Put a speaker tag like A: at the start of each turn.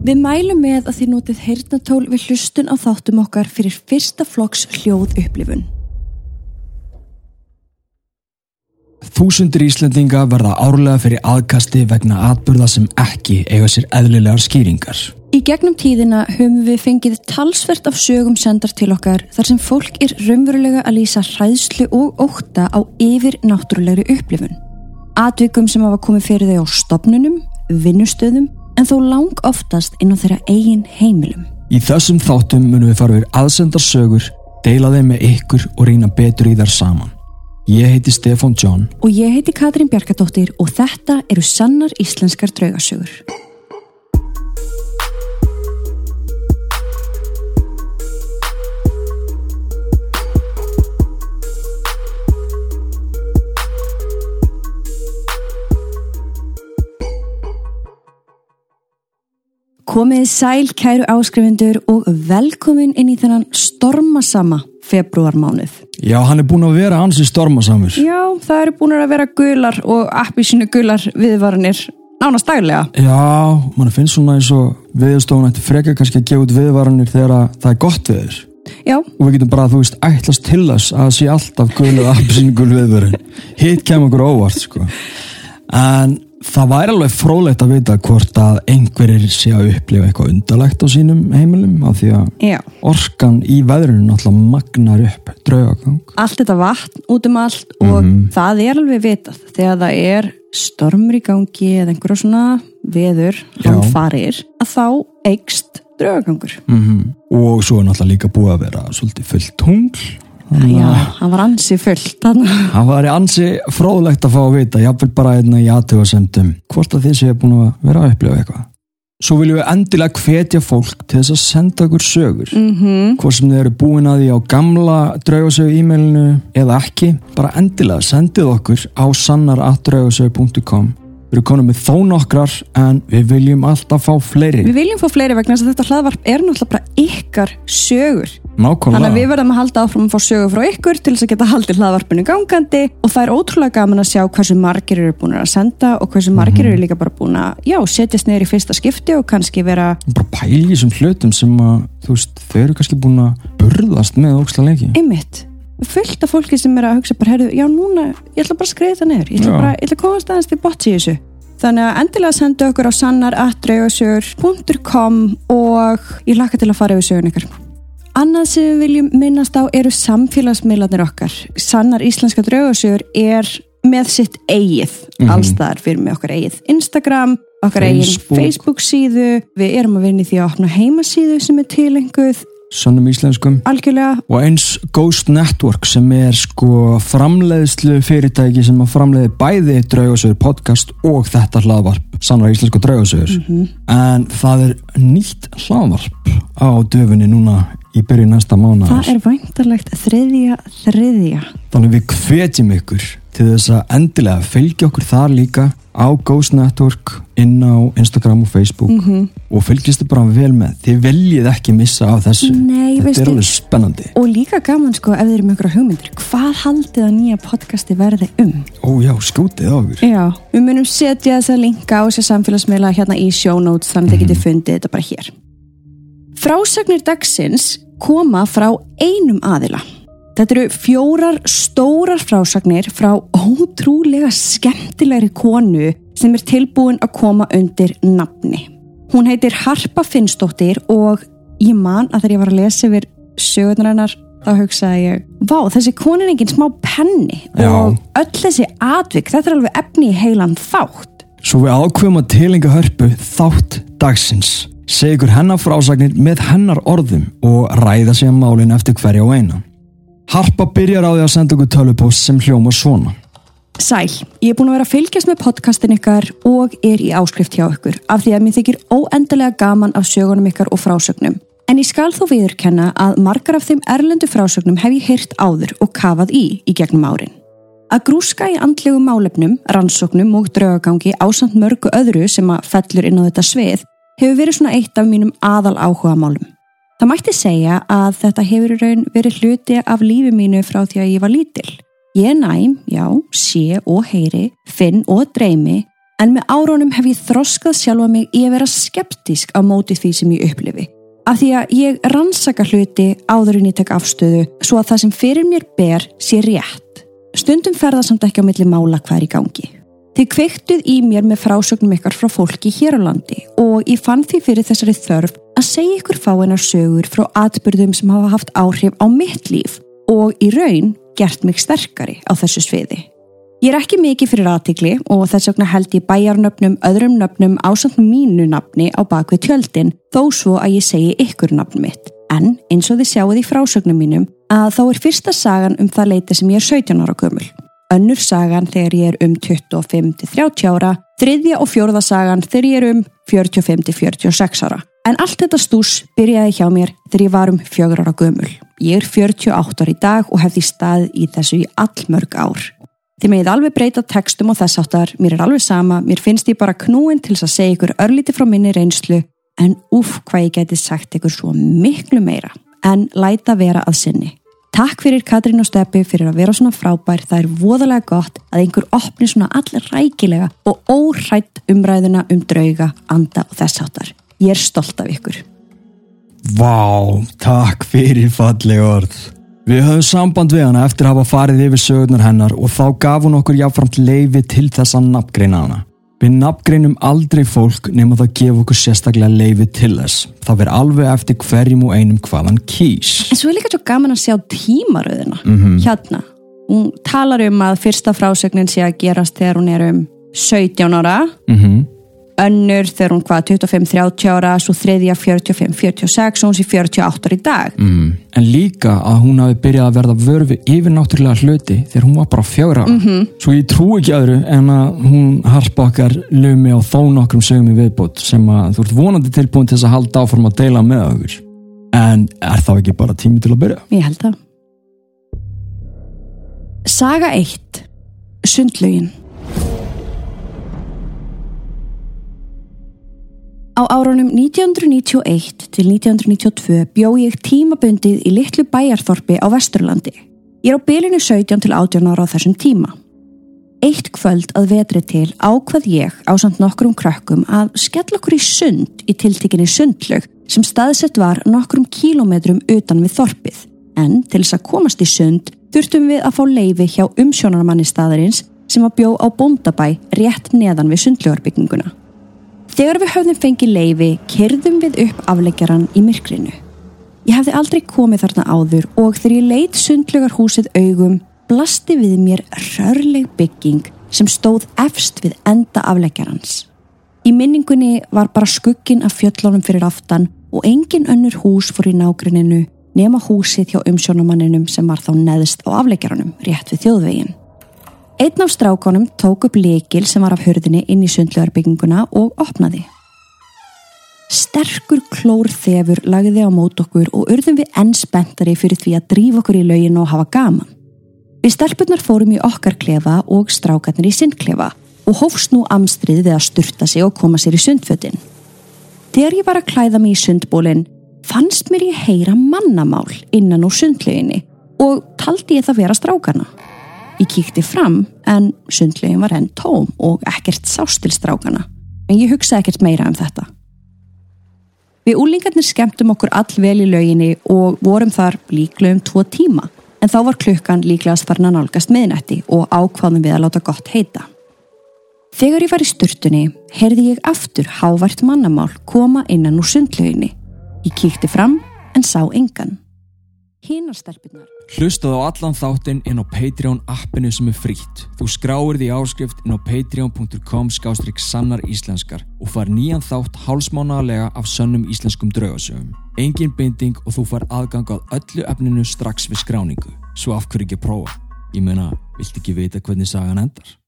A: Við mælum með að þið notið heyrnatól við hlustun á þáttum okkar fyrir fyrsta flokks hljóð upplifun.
B: Þúsundir Íslendinga verða árlega fyrir aðkasti vegna atburða sem ekki eiga sér eðlilegar skýringar.
A: Í gegnum tíðina höfum við fengið talsvert af sögum sendar til okkar þar sem fólk er raunverulega að lýsa hræðslu og óta á yfir náttúrulegri upplifun. Atvikum sem hafa komið fyrir þau á stopnunum, vinnustöðum en þó lang oftast inn á þeirra eigin heimilum.
B: Í þessum þáttum munum við fara við aðsendar sögur, deila þeim með ykkur og reyna betur í þar saman. Ég heiti Stefan John
A: Og ég heiti Katrín Bjarkadóttir og þetta eru sannar íslenskar draugasögur. Komiði sæl kæru áskrifundur og velkomin inn í þennan stormasama februarmánuð.
B: Já, hann er búin að vera ansi stormasamur.
A: Já, það eru búin að vera gular og appi sínu gular viðvaranir nánast daglega.
B: Já, mann finnst svona eins og viðstofun ætti frekar kannski að gefa út viðvaranir þegar að það er gott viður.
A: Já,
B: Og við getum bara, þú veist, ætlast til þess að sé alltaf gulu appsínu gul viðvörun. Hitt kemur okkur óvart, sko. En það væri alveg frólægt að vita hvort að einhverjir sé að upplifa eitthvað undarlegt á sínum heimilum af því að
A: já.
B: orkan í veðrunu náttúrulega magnar upp draugagang.
A: Allt þetta vatn út um allt og það er alveg vitað þegar það er stormur í gangi eða einhverja svona veður, hann farir, að þá eikst draugagangur.
B: Mm Og svo er náttúrulega líka búið að vera svolítið fullt tungl.
A: Já, hann var ansi fullt.
B: Það var ansi fróðlegt að fá að vita, jáfnvel bara einna í aðtöðasendum, hvort að þið séu búin að vera að upplifa eitthvað. Svo viljum við endilega hvetja fólk til þess að senda okkur sögur. Mm -hmm. Hvort sem þið eru búin að því á gamla draugasögu e-mailinu eða ekki, bara endilega sendið okkur á sannaratdraugasögu.com. Við erum konum með þó nokkrar en við viljum alltaf fá fleiri.
A: Við viljum fá fleiri vegna þess að þetta hlaðvarp er náttúrulega bara ykkar sögur.
B: Nákvæmlega.
A: Þannig að við verðum að halda áfram að fá sögur frá ykkur til þess að geta haldið hlaðvarpinu gangandi. Og það er ótrúlega gaman að sjá hversu margir eru búin að senda og hversu margir eru líka bara búin að já, setjast neyri í fyrsta skipti og kannski vera
B: bara pæli þessum hlutum sem að þú veist, þau eru kannski búin að burðast með óksla leiki
A: einmitt. Fullt af fólki sem er að hugsa bara, herðu, já núna, ég ætla bara að skreiða það neður ég ætla
B: Já.
A: bara, ég ætla að komast aðeins til botts í þessu. Þannig að endilega sendu okkur á sannar.draugasögur.com og ég laka til að fara yfir sögun ykkar Annað sem við viljum minnast á eru samfélagsmiðlarnir okkar. Sannar íslenska draugasögur er með sitt eigið
B: Mhm.
A: allstaðar fyrir með okkar eigið Instagram, okkar
B: Facebook.
A: eigin Facebook síðu. Við erum að vinna í því að opna heimasíðu sem er tilenguð
B: sönnum íslenskum
A: algjörlega.
B: og eins Ghost Network sem er sko framleiðslu fyrirtæki sem að framleiði bæði draugasögur podcast og þetta hlaðvarp sannra íslensku draugasögur en það er nýtt hlaðvarp á döfunni núna í byrju næsta mánu
A: Það er væntarlegt þriðja þriðja.
B: þannig við hvetjum ykkur til þess að endilega fylgja okkur þar líka á Ghost Network inn á Instagram og Facebook og fylgjast þið bara vel með þið viljið ekki missa af þessu
A: Nei,
B: þetta
A: veistu-
B: er alveg spennandi
A: Og líka gaman sko ef þið eru með ykkur hugmyndir. Hvað haldið að nýja podcasti verði um?
B: ó já, skjótið á okkur
A: Já, við munum setja þess að linka á þessi samfélagsmiðla hérna í show notes þannig að þið getið fundið þetta bara hér. Frásagnir dagsins koma frá einum aðila. Þetta eru fjórar stórar frásagnir frá ótrúlega skemmtilegri konu sem er tilbúin að koma undir nafni. Hún heitir Harpa Finnsdóttir og ég man að þegar ég var að lesa yfir sögurnar hennar þá hugsaði ég, vá þessi konu er engin smá penni
B: Já.
A: og öll þessi atvik, þetta er alveg efni í heilan þátt.
B: Svo við ákveðum að tilenga hörpu þátt dagsins. Segja ykkur hennar frásagnir með hennar orðum og ræða sig um málin eftir hverja og eina. Harpa byrjar á því að senda okkur tölvupost sem hljóma svona.
A: Sæl, ég er búin að vera að fylgjast með podcastin ykkar og er í áskrift hjá ykkur af því að mér þykir óendalega gaman af sögunum ykkar og frásögnum. En ég skal þó viðurkenna að margar af þeim erlendu frásögnum hef ég heyrt áður og kafað í í gegnum árin. Að grúska í andlegu málefnum, rannsóknum og draugagangi ásamt mörgu öðru sem að fellur inn á þetta svið hefur verið svona eitt af mínum aðal áhuga málum. Það mætti segja að þetta hefur í raun verið hluti af lífi mínu frá því að ég var lítil. Ég næm, já, sé og heyri, finn og dreymi, En með árónum hef ég þroskað sjálfa mig í að vera skeptísk á móti því sem ég upplifi. Af því að ég rannsaka hluti áður en ég tek afstöðu svo að það sem fyrir mér ber sé rétt. Stundum ferða samt ekki á milli mála hvað er í gangi. Þið kveiktuð í mér með frásögnum ykkar frá fólki hér á landi og ég fann því fyrir þessari þörf að segja ykkur fáinnar sögur frá atbyrðum sem hafa haft áhrif á mitt líf og í raun gert mig sterkari á þessu sviði. Ég er ekki mikið fyrir aðtikli og þess vegna held ég bæjarnöfnum öðrum nöfnum ásand mínu nafni á bakvið tjöldin þó svo að ég segi ykkur nafn mitt. En eins og þið sjáuð í frásögnum mínum að þá er fyrsta sagan um það leiti sem ég er 17 ára gömul. Önnur sagan þegar ég er um 25-30 ára, þriðja og fjórða sagan þegar ég er um 45-46 ára. En allt þetta stús byrjaði hjá mér þegar ég var um fjögur ára gömul. Ég er 48 ára í dag og hefði stað í þessu í allmörg ár. Þið megið alveg breyta textum og þess áttar, mér er alveg sama, mér finnst ég bara knúin til að segja ykkur örlíti frá minni reynslu, en uff hvað ég geti sagt ykkur svo miklu meira, en læta vera að sinni. Takk fyrir Katrín og Steppi fyrir að vera svona frábær, það er voðalega gott að einhver opni svona allir rækilega og óhrætt umræðuna um drauga, anda og þess áttar. Ég er stolt af ykkur.
B: Vá, takk fyrir falleg orð. Við höfum samband við hana eftir að hafa farið yfir sögurnar hennar og þá gaf hún okkur jáfnframt leifi til þess að nafngreina hana. Við nafngreinum aldrei fólk nema það gefa okkur sérstaklega leifi til þess. Það verður alveg eftir hverjum og einum hvaðan kýs.
A: En svo er líka svo gaman að sjá tímaröðina mm -hmm. hérna. Hún talar um að fyrsta frásögnin sé að gerast þegar hún er um 17 ára. Mhm. Mm önnur þegar hún hvað 25-30 ára, svo þriðja 45-46 og hún sé 48 ára í dag
B: mm. En líka að hún hafi byrjað að verða vörfi yfir náttúrulega hluti þegar hún var bara fjögra mm -hmm. svo ég trú ekki öðru en að hún harpa okkar lumi á þó nokkrum sögum í viðbót sem að þú ert vonandi tilbúin til þess að halda áform að deila með okkur en er þá ekki bara tími til að byrja?
A: Ég held það Saga 1 Sundlögin Á árunum 1991 til 1992 bjó ég tímabundið í litlu bæjarþorpi á Vesturlandi. Ég er á bylinu 17 til 18 ára á þessum tíma. Eitt kvöld að vetri til ákvað ég á samt nokkrum krökkum að skell okkur í sund í tiltekinni sundlög sem staðsett var nokkrum kílometrum utan við þorpið. En til þess að komast í sund þurftum við að fá leifi hjá umsjónarmanni staðarins sem að bjó á bóndabæ rétt neðan við sundlögarbygginguna. Þegar við höfðum fengið leifi kerðum við upp afleggjaran í myrkrinu. Ég hefði aldrei komið þarna áður og þegar ég leitt sundlegar húsið augum blasti við mér rörleg bygging sem stóð efst við enda afleggjarans. Í minningunni var bara skuggin af fjöllunum fyrir aftan og engin önnur hús fór í nágrinninu nema húsið hjá umsjónumanninum sem var þá neðist á afleggjaranum rétt við þjóðveginn. Einn af strákonum tók upp lekil sem var af hörðinni inn í sundlegarbygginguna og opnaði. Sterkur klór þefur lagði á mót okkur og urðum við enn spenntari fyrir því að drífa okkur í lauginu og hafa gaman. Við stelpunar fórum í okkar klefa og strákarnir í sundklefa og hófst nú amstrið við að sturta sig og koma sér í sundfötin. Þegar ég var að klæða mig í sundbólinn fannst mér ég heyra mannamál innan úr sundleginni og taldi ég það vera strákarna. Ég kíkti fram en sundlegin var henn tóm og ekkert sástilstrákana en ég hugsaði ekkert meira um þetta. Við úlingarnir skemmtum okkur all vel í lauginni og vorum þar líklega um tvo tíma en þá var klukkan líklegast farin að nálgast meðnætti og ákváðum við að láta gott heita. Þegar ég var í sturtunni heyrði ég aftur hávært mannamál koma innan úr sundlauginni. Ég kíkti fram en sá engan. Hínastelpunar
B: Hlustaðu á allan þáttinn inn á Patreon appinu sem er frítt. Þú skráir því áskrift inn á patreon.com skástrygg sannar íslenskar og far nýjan þátt hálsmánaðarlega af sönnum íslenskum draugasögum. Engin binding og þú far aðgang á öllu efninu strax við skráningu. Svo af hverju ekki prófa? Ég meina, vilt ekki vita hvernig sagan endar?